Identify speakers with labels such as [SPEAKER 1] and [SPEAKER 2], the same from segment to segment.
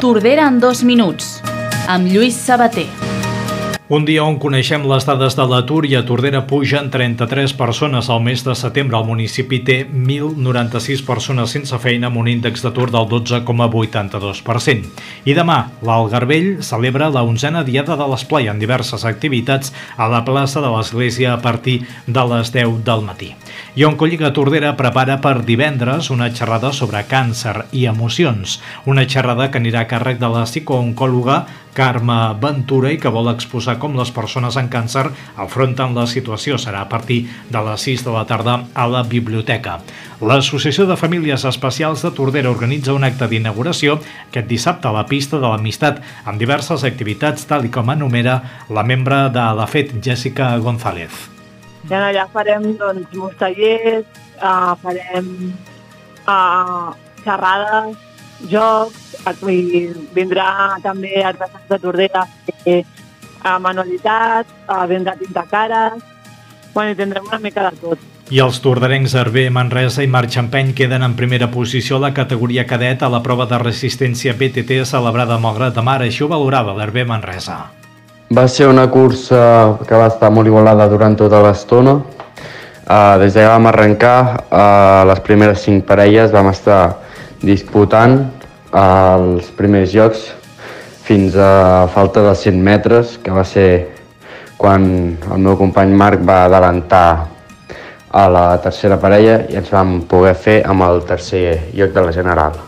[SPEAKER 1] Tordera en dos minuts, amb Lluís Sabater.
[SPEAKER 2] Un dia on coneixem les dades de l'atur i a Tordera pugen 33 persones al mes de setembre. El municipi té 1.096 persones sense feina amb un índex d'atur del 12,82%. I demà, l'Algarvell celebra la onzena diada de l'esplai en diverses activitats a la plaça de l'Església a partir de les 10 del matí. I on Colliga Tordera prepara per divendres una xerrada sobre càncer i emocions. Una xerrada que anirà a càrrec de la psicooncòloga Carme Ventura i que vol exposar com les persones amb càncer afronten la situació. Serà a partir de les 6 de la tarda a la biblioteca. L'Associació de Famílies Especials de Tordera organitza un acte d'inauguració aquest dissabte a la pista de l'Amistat amb diverses activitats tal i com enumera la membre de la FET, Jessica González.
[SPEAKER 3] I allà farem doncs, molts tallers, uh, farem uh, xerrades, jocs, i vindrà també artesans de Tordera eh, a manualitats, a vendre tintacares, bueno, i tindrem una mica de tot.
[SPEAKER 2] I els tordarencs Hervé, Manresa i Marxampeny queden en primera posició a la categoria cadet a la prova de resistència BTT celebrada a Malgrat de Mar. Això ho valorava l'Hervé Manresa.
[SPEAKER 4] Va ser una cursa que va estar molt igualada durant tota l'estona. Uh, des que vam arrencar, uh, les primeres cinc parelles vam estar disputant als primers jocs fins a falta de 100 metres, que va ser quan el meu company Marc va adelantar a la tercera parella i ens vam poder fer amb el tercer lloc de la general.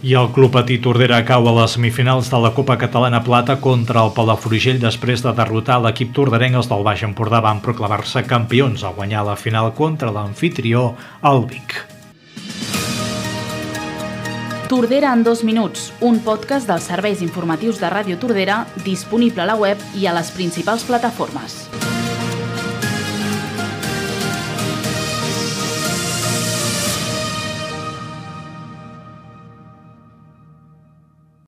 [SPEAKER 2] I el Club Patí Tordera cau a les semifinals de la Copa Catalana Plata contra el Palafrugell després de derrotar l'equip tordarenc. Els del Baix Empordà van proclamar-se campions al guanyar la final contra l'anfitrió, el Vic.
[SPEAKER 1] Tordera en dos minuts, un podcast dels serveis informatius de Ràdio Tordera disponible a la web i a les principals plataformes.